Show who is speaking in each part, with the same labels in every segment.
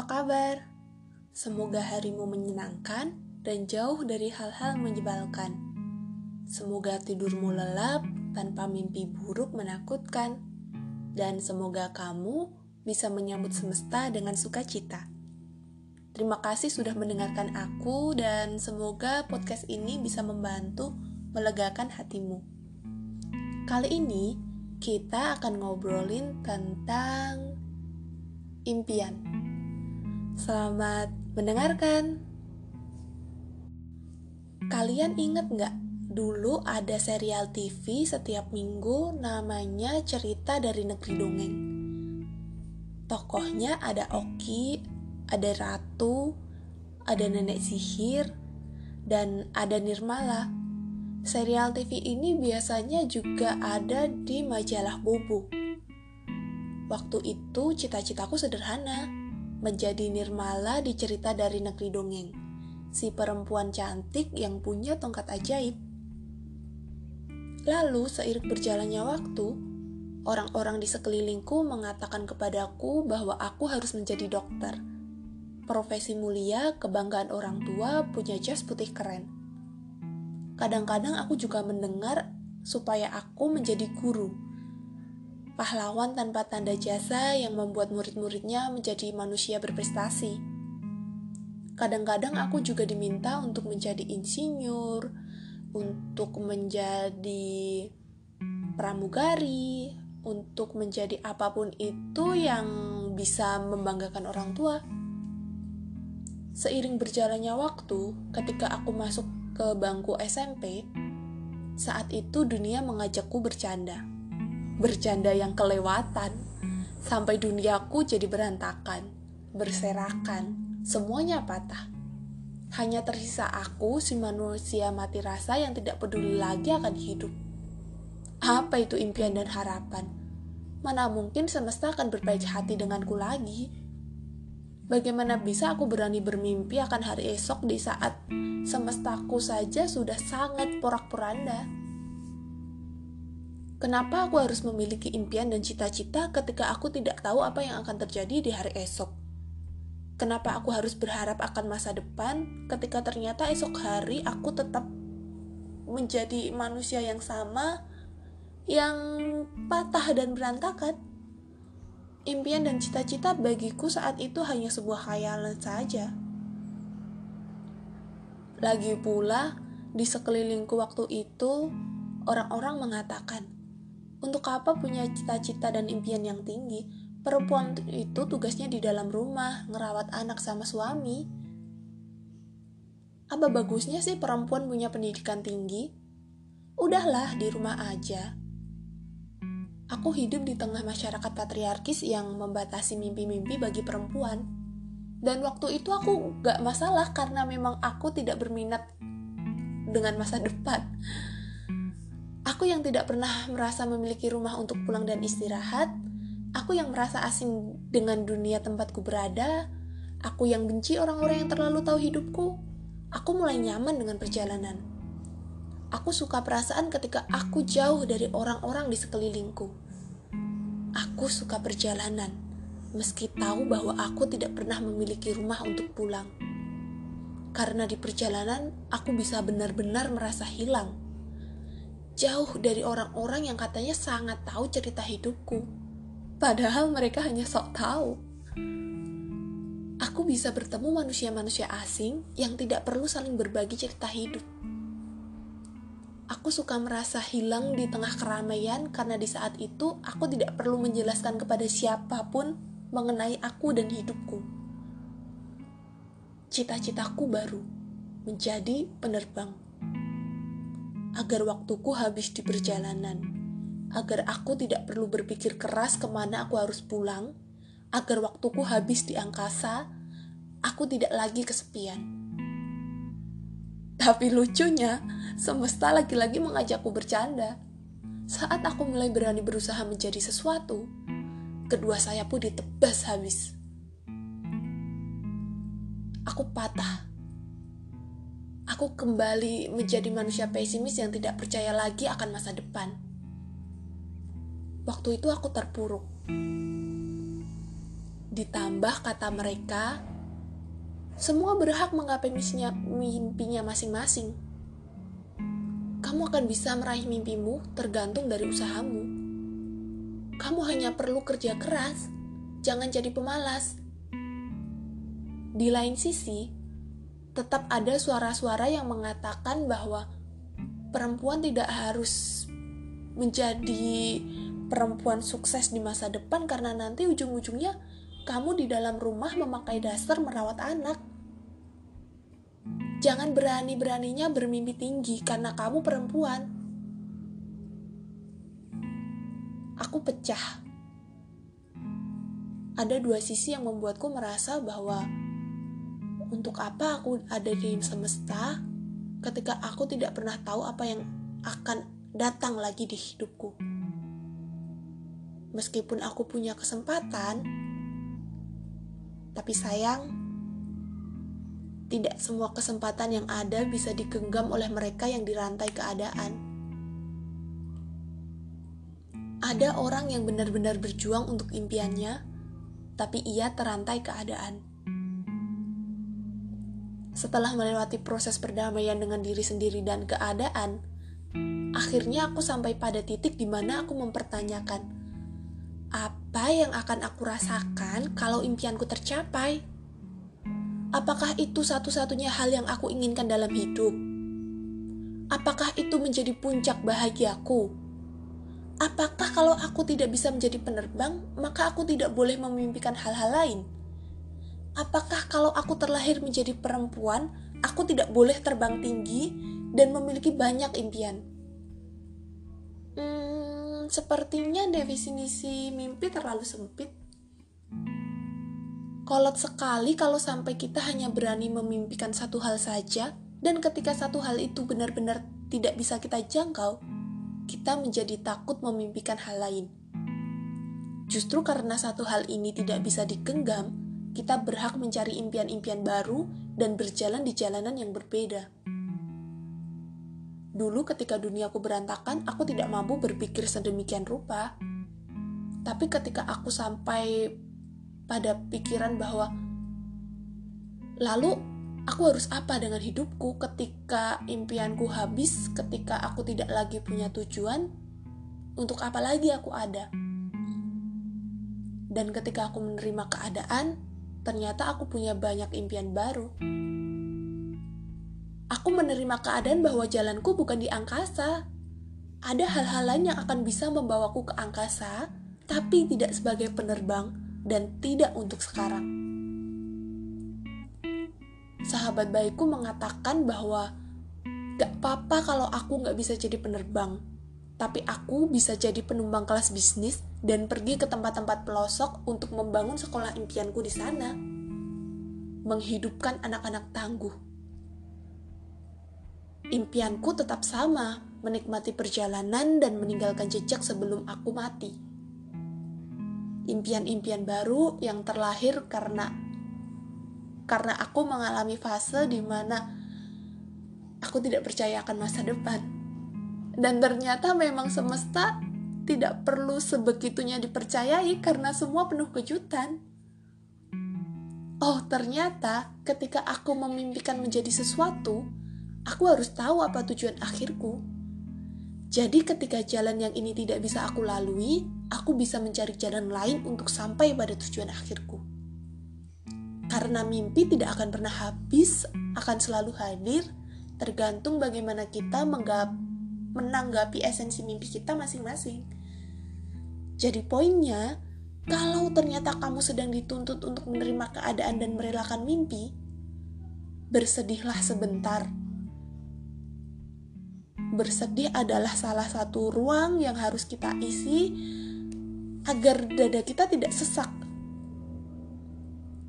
Speaker 1: apa kabar? Semoga harimu menyenangkan dan jauh dari hal-hal menyebalkan. Semoga tidurmu lelap tanpa mimpi buruk menakutkan. Dan semoga kamu bisa menyambut semesta dengan sukacita. Terima kasih sudah mendengarkan aku dan semoga podcast ini bisa membantu melegakan hatimu. Kali ini kita akan ngobrolin tentang impian. Selamat mendengarkan. Kalian inget nggak? Dulu ada serial TV setiap minggu namanya Cerita dari Negeri Dongeng. Tokohnya ada Oki, ada Ratu, ada Nenek Sihir, dan ada Nirmala. Serial TV ini biasanya juga ada di majalah Bobo. Waktu itu cita-citaku sederhana, menjadi Nirmala di cerita dari negeri dongeng, si perempuan cantik yang punya tongkat ajaib. Lalu, seiring berjalannya waktu, orang-orang di sekelilingku mengatakan kepadaku bahwa aku harus menjadi dokter. Profesi mulia, kebanggaan orang tua, punya jas putih keren. Kadang-kadang aku juga mendengar supaya aku menjadi guru pahlawan tanpa tanda jasa yang membuat murid-muridnya menjadi manusia berprestasi. Kadang-kadang aku juga diminta untuk menjadi insinyur, untuk menjadi pramugari, untuk menjadi apa pun itu yang bisa membanggakan orang tua. Seiring berjalannya waktu, ketika aku masuk ke bangku SMP, saat itu dunia mengajakku bercanda bercanda yang kelewatan, sampai duniaku jadi berantakan, berserakan, semuanya patah. Hanya tersisa aku, si manusia mati rasa yang tidak peduli lagi akan hidup. Apa itu impian dan harapan? Mana mungkin semesta akan berbaik hati denganku lagi? Bagaimana bisa aku berani bermimpi akan hari esok di saat semestaku saja sudah sangat porak-poranda? Kenapa aku harus memiliki impian dan cita-cita ketika aku tidak tahu apa yang akan terjadi di hari esok? Kenapa aku harus berharap akan masa depan ketika ternyata esok hari aku tetap menjadi manusia yang sama yang patah dan berantakan? Impian dan cita-cita bagiku saat itu hanya sebuah khayalan saja. Lagi pula, di sekelilingku waktu itu, orang-orang mengatakan, untuk apa punya cita-cita dan impian yang tinggi? Perempuan itu tugasnya di dalam rumah, ngerawat anak sama suami. Apa bagusnya sih perempuan punya pendidikan tinggi? Udahlah, di rumah aja. Aku hidup di tengah masyarakat patriarkis yang membatasi mimpi-mimpi bagi perempuan. Dan waktu itu aku gak masalah karena memang aku tidak berminat dengan masa depan. Aku yang tidak pernah merasa memiliki rumah untuk pulang dan istirahat, aku yang merasa asing dengan dunia tempatku berada, aku yang benci orang-orang yang terlalu tahu hidupku, aku mulai nyaman dengan perjalanan. Aku suka perasaan ketika aku jauh dari orang-orang di sekelilingku. Aku suka perjalanan, meski tahu bahwa aku tidak pernah memiliki rumah untuk pulang. Karena di perjalanan, aku bisa benar-benar merasa hilang jauh dari orang-orang yang katanya sangat tahu cerita hidupku. Padahal mereka hanya sok tahu. Aku bisa bertemu manusia-manusia asing yang tidak perlu saling berbagi cerita hidup. Aku suka merasa hilang di tengah keramaian karena di saat itu aku tidak perlu menjelaskan kepada siapa pun mengenai aku dan hidupku. Cita-citaku baru menjadi penerbang agar waktuku habis di perjalanan, agar aku tidak perlu berpikir keras ke mana aku harus pulang, agar waktuku habis di angkasa, aku tidak lagi kesepian. Tapi lucunya, semesta lagi-lagi mengajakku bercanda. Saat aku mulai berani berusaha menjadi sesuatu, kedua sayapku ditebas habis. Aku patah aku kembali menjadi manusia pesimis yang tidak percaya lagi akan masa depan. Waktu itu aku terpuruk. ditambah kata mereka, semua berhak menggapai misinya, mimpinya masing-masing. Kamu akan bisa meraih mimpimu tergantung dari usahamu. Kamu hanya perlu kerja keras, jangan jadi pemalas. Di lain sisi, tetap ada suara-suara yang mengatakan bahwa perempuan tidak harus menjadi perempuan sukses di masa depan karena nanti ujung-ujungnya kamu di dalam rumah memakai dasar merawat anak. Jangan berani-beraninya bermimpi tinggi karena kamu perempuan. Aku pecah. Ada dua sisi yang membuatku merasa bahwa untuk apa aku ada di semesta ketika aku tidak pernah tahu apa yang akan datang lagi di hidupku. Meskipun aku punya kesempatan, tapi sayang, tidak semua kesempatan yang ada bisa digenggam oleh mereka yang dirantai keadaan. Ada orang yang benar-benar berjuang untuk impiannya, tapi ia terantai keadaan. Setelah melewati proses perdamaian dengan diri sendiri dan keadaan, akhirnya aku sampai pada titik di mana aku mempertanyakan, apa yang akan aku rasakan kalau impianku tercapai? Apakah itu satu-satunya hal yang aku inginkan dalam hidup? Apakah itu menjadi puncak bahagiaku? Apakah kalau aku tidak bisa menjadi penerbang, maka aku tidak boleh memimpikan hal-hal lain? Apakah kalau aku terlahir menjadi perempuan, aku tidak boleh terbang tinggi dan memiliki banyak impian? Hmm, sepertinya definisi mimpi terlalu sempit kolot sekali kalau sampai kita hanya berani memimpikan satu hal saja, dan ketika satu hal itu benar-benar tidak bisa kita jangkau, kita menjadi takut memimpikan hal lain. Justru karena satu hal ini tidak bisa digenggam, kita berhak mencari impian-impian baru dan berjalan di jalanan yang berbeda. Dulu ketika duniaku berantakan, aku tidak mampu berpikir sedemikian rupa. Tapi ketika aku sampai pada pikiran bahwa lalu aku harus apa dengan hidupku ketika impianku habis, ketika aku tidak lagi punya tujuan, untuk apa lagi aku ada? Dan ketika aku menerima keadaan, ternyata aku punya banyak impian baru. Aku menerima keadaan bahwa jalanku bukan di angkasa. Ada hal-hal lain yang akan bisa membawaku ke angkasa, tapi tidak sebagai penerbang, dan tidak untuk sekarang. Sahabat baikku mengatakan bahwa gak apa-apa kalau aku gak bisa jadi penerbang, tapi aku bisa jadi penumpang kelas bisnis dan pergi ke tempat-tempat pelosok untuk membangun sekolah impianku di sana. Menghidupkan anak-anak tangguh. Impianku tetap sama, menikmati perjalanan dan meninggalkan jejak sebelum aku mati impian-impian baru yang terlahir karena karena aku mengalami fase di mana aku tidak percaya akan masa depan. Dan ternyata memang semesta tidak perlu sebegitunya dipercayai karena semua penuh kejutan. Oh, ternyata ketika aku memimpikan menjadi sesuatu, aku harus tahu apa tujuan akhirku. Jadi ketika jalan yang ini tidak bisa aku lalui, aku bisa mencari jalan lain untuk sampai pada tujuan akhirku. Karena mimpi tidak akan pernah habis, akan selalu hadir, tergantung bagaimana kita menanggapi esensi mimpi kita masing-masing. Jadi poinnya, kalau ternyata kamu sedang dituntut untuk menerima keadaan dan merelakan mimpi, bersedihlah sebentar bersedih adalah salah satu ruang yang harus kita isi agar dada kita tidak sesak.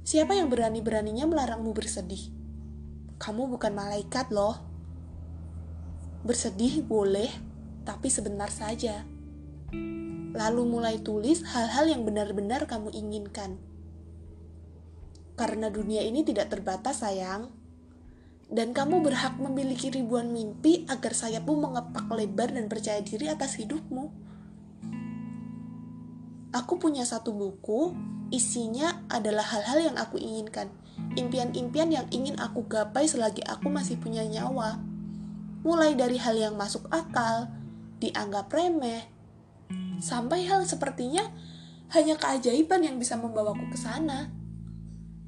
Speaker 1: Siapa yang berani-beraninya melarangmu bersedih? Kamu bukan malaikat, loh. Bersedih boleh, tapi sebentar saja. Lalu mulai tulis hal-hal yang benar-benar kamu inginkan. Karena dunia ini tidak terbatas, sayang dan kamu berhak memiliki ribuan mimpi agar sayapmu mengepak lebar dan percaya diri atas hidupmu. Aku punya satu buku Isinya adalah hal-hal yang aku inginkan, impian-impian yang ingin aku gapai selagi aku masih punya nyawa. Mulai dari hal yang masuk akal, dianggap remeh, sampai hal sepertinya hanya keajaiban yang bisa membawaku ke sana.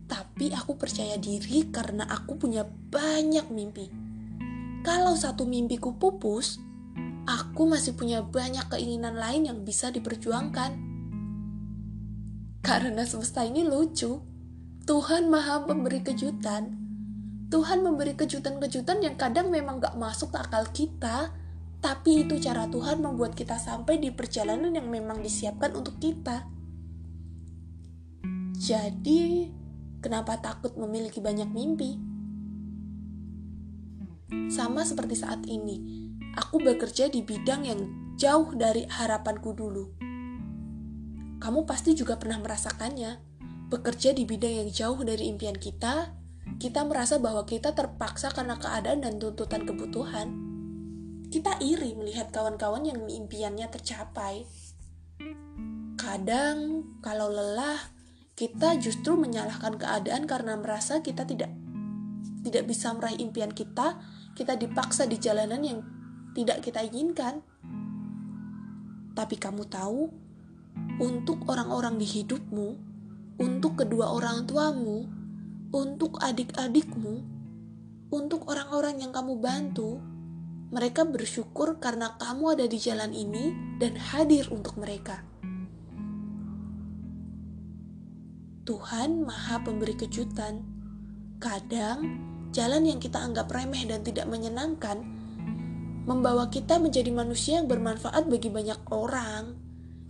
Speaker 1: Tapi aku percaya diri karena aku punya banyak mimpi. Kalau satu mimpiku pupus, aku masih punya banyak keinginan lain yang bisa diperjuangkan. Karena semesta ini lucu. Tuhan maha memberi kejutan. Tuhan memberi kejutan-kejutan yang kadang memang gak masuk akal kita. Tapi itu cara Tuhan membuat kita sampai di perjalanan yang memang disiapkan untuk kita. Jadi, kenapa takut memiliki banyak mimpi? Sama seperti saat ini, aku bekerja di bidang yang jauh dari harapanku dulu kamu pasti juga pernah merasakannya. Bekerja di bidang yang jauh dari impian kita, kita merasa bahwa kita terpaksa karena keadaan dan tuntutan kebutuhan. Kita iri melihat kawan-kawan yang impiannya tercapai. Kadang, kalau lelah, kita justru menyalahkan keadaan karena merasa kita tidak tidak bisa meraih impian kita, kita dipaksa di jalanan yang tidak kita inginkan. Tapi kamu tahu, untuk orang-orang di hidupmu, untuk kedua orang tuamu, untuk adik-adikmu, untuk orang-orang yang kamu bantu. Mereka bersyukur karena kamu ada di jalan ini dan hadir untuk mereka. Tuhan Maha Pemberi Kejutan. Kadang, jalan yang kita anggap remeh dan tidak menyenangkan membawa kita menjadi manusia yang bermanfaat bagi banyak orang.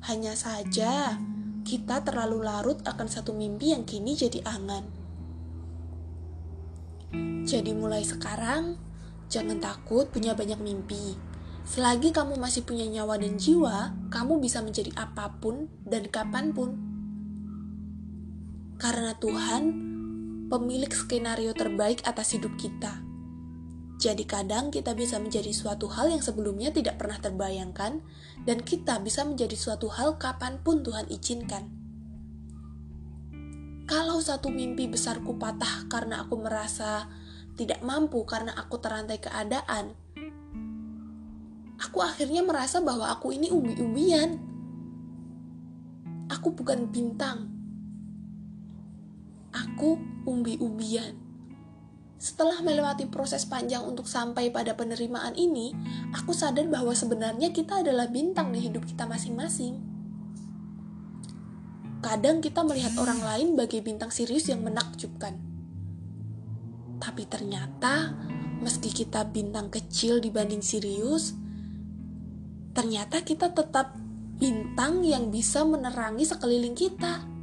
Speaker 1: Hanya saja, kita terlalu larut akan satu mimpi yang kini jadi angan. Jadi mulai sekarang, jangan takut punya banyak mimpi. Selagi kamu masih punya nyawa dan jiwa, kamu bisa menjadi apa pun dan kapan pun. Karena Tuhan, pemilik skenario terbaik atas hidup kita. Jadi kadang kita bisa menjadi suatu hal yang sebelumnya tidak pernah terbayangkan dan kita bisa menjadi suatu hal kapan pun Tuhan izinkan. Kalau satu mimpi besarku patah karena aku merasa tidak mampu karena aku terantai keadaan, aku akhirnya merasa bahwa aku ini umbi-umbian. Aku bukan bintang. Aku umbi-umbian. Setelah melewati proses panjang untuk sampai pada penerimaan ini, aku sadar bahwa sebenarnya kita adalah bintang di hidup kita masing-masing. Kadang kita melihat orang lain bagai bintang Sirius yang menakjubkan. Tapi ternyata, meski kita bintang kecil dibanding Sirius, ternyata kita tetap bintang yang bisa menerangi sekeliling kita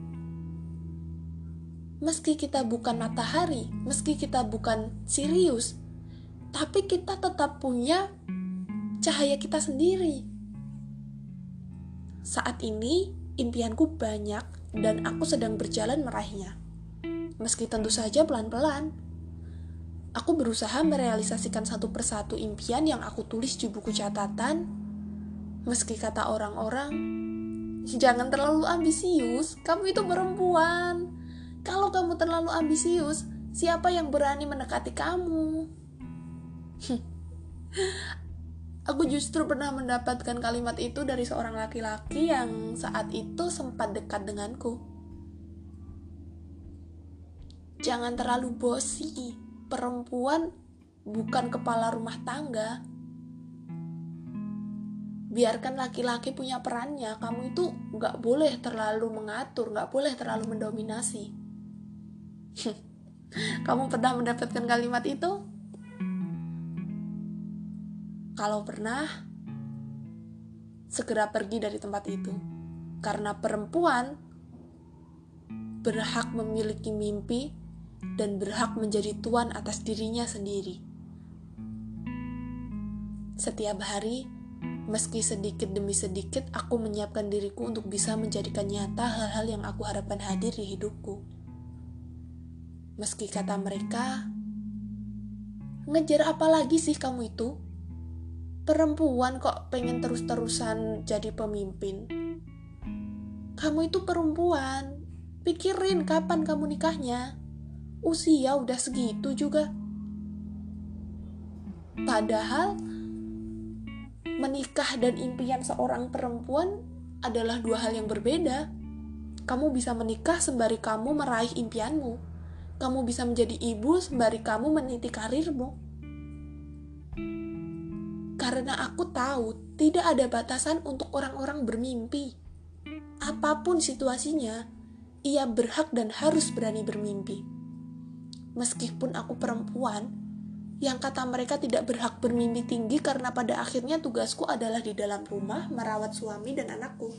Speaker 1: meski kita bukan matahari, meski kita bukan Sirius, tapi kita tetap punya cahaya kita sendiri. Saat ini, impianku banyak dan aku sedang berjalan meraihnya. Meski tentu saja pelan-pelan, aku berusaha merealisasikan satu persatu impian yang aku tulis di buku catatan. Meski kata orang-orang, jangan terlalu ambisius, kamu itu perempuan kalau kamu terlalu ambisius, siapa yang berani mendekati kamu? Aku justru pernah mendapatkan kalimat itu dari seorang laki-laki yang saat itu sempat dekat denganku. Jangan terlalu bosi, perempuan bukan kepala rumah tangga. Biarkan laki-laki punya perannya, kamu itu gak boleh terlalu mengatur, gak boleh terlalu mendominasi. Kamu pernah mendapatkan kalimat itu? Kalau pernah, segera pergi dari tempat itu. Karena perempuan berhak memiliki mimpi dan berhak menjadi tuan atas dirinya sendiri. Setiap hari, meski sedikit demi sedikit, aku menyiapkan diriku untuk bisa menjadikan nyata hal-hal yang aku harapkan hadir di hidupku. Meski kata mereka, ngejar apa lagi sih kamu itu? Perempuan kok pengen terus-terusan jadi pemimpin? Kamu itu perempuan, Pikirin kapan kamu nikahnya. Usia udah segitu juga. Padahal menikah dan impian seorang perempuan adalah dua hal yang berbeda. Kamu bisa menikah sembari kamu meraih impianmu. Kamu bisa menjadi ibu sembari kamu meniti karirmu. Karena aku tahu tidak ada batasan untuk orang-orang bermimpi. Apa pun situasinya, ia berhak dan harus berani bermimpi. Meskipun aku perempuan, yang kata mereka tidak berhak bermimpi tinggi karena pada akhirnya tugasku adalah di dalam rumah merawat suami dan anakku.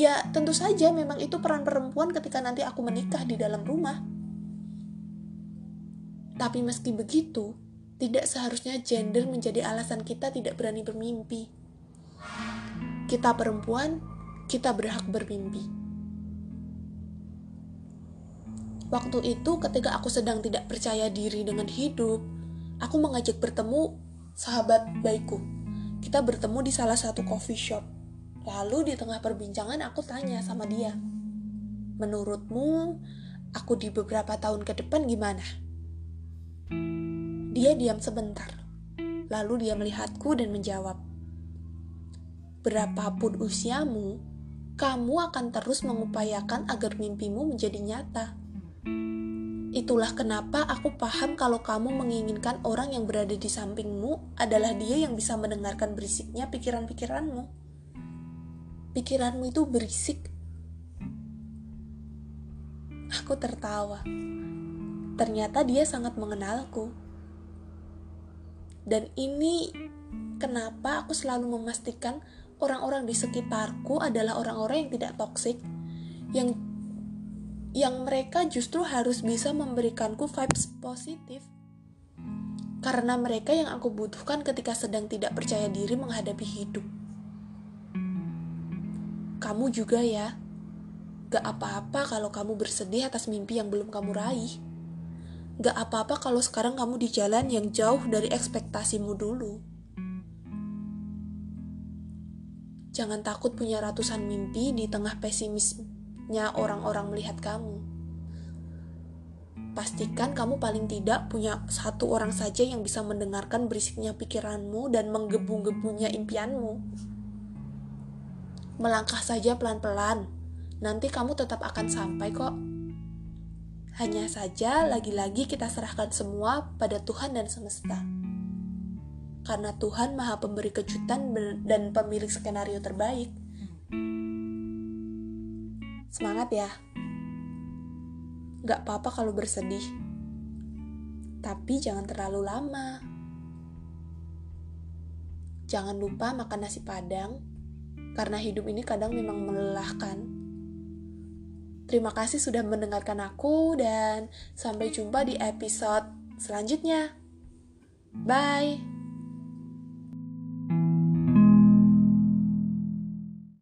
Speaker 1: Ya, tentu saja memang itu peran perempuan ketika nanti aku menikah di dalam rumah. Tapi meski begitu, tidak seharusnya gender menjadi alasan kita tidak berani bermimpi. Kita perempuan, kita berhak bermimpi. Waktu itu, ketika aku sedang tidak percaya diri dengan hidup, aku mengajak bertemu sahabat baikku. Kita bertemu di salah satu coffee shop Lalu di tengah perbincangan aku tanya sama dia, menurutmu aku di beberapa tahun ke depan gimana? Dia diam sebentar, lalu dia melihatku dan menjawab, Berapapun usiamu, kamu akan terus mengupayakan agar mimpimu menjadi nyata. Itulah kenapa aku paham kalau kamu menginginkan orang yang berada di sampingmu adalah dia yang bisa mendengarkan berisiknya pikiran-pikiranmu pikiranmu itu berisik. Aku tertawa. Ternyata dia sangat mengenalku. Dan ini kenapa aku selalu memastikan orang-orang di sekitarku adalah orang-orang yang tidak toksik, yang yang mereka justru harus bisa memberikanku vibes positif. Karena mereka yang aku butuhkan ketika sedang tidak percaya diri menghadapi hidup. Kamu juga ya. Gak apa-apa kalau kamu bersedih atas mimpi yang belum kamu raih. Gak apa-apa kalau sekarang kamu di jalan yang jauh dari ekspektasimu dulu. Jangan takut punya ratusan mimpi di tengah pesimisnya orang-orang melihat kamu. Pastikan kamu paling tidak punya satu orang saja yang bisa mendengarkan berisiknya pikiranmu dan menggebu-gebunya impianmu. Melangkah saja pelan-pelan, nanti kamu tetap akan sampai kok. Hanya saja lagi-lagi kita serahkan semua pada Tuhan dan semesta. Karena Tuhan maha pemberi kejutan dan pemilik skenario terbaik. Semangat ya. Gak apa-apa kalau bersedih. Tapi jangan terlalu lama. Jangan lupa makan nasi padang karena hidup ini kadang memang melelahkan. Terima kasih sudah mendengarkan aku, dan sampai jumpa di episode selanjutnya. Bye.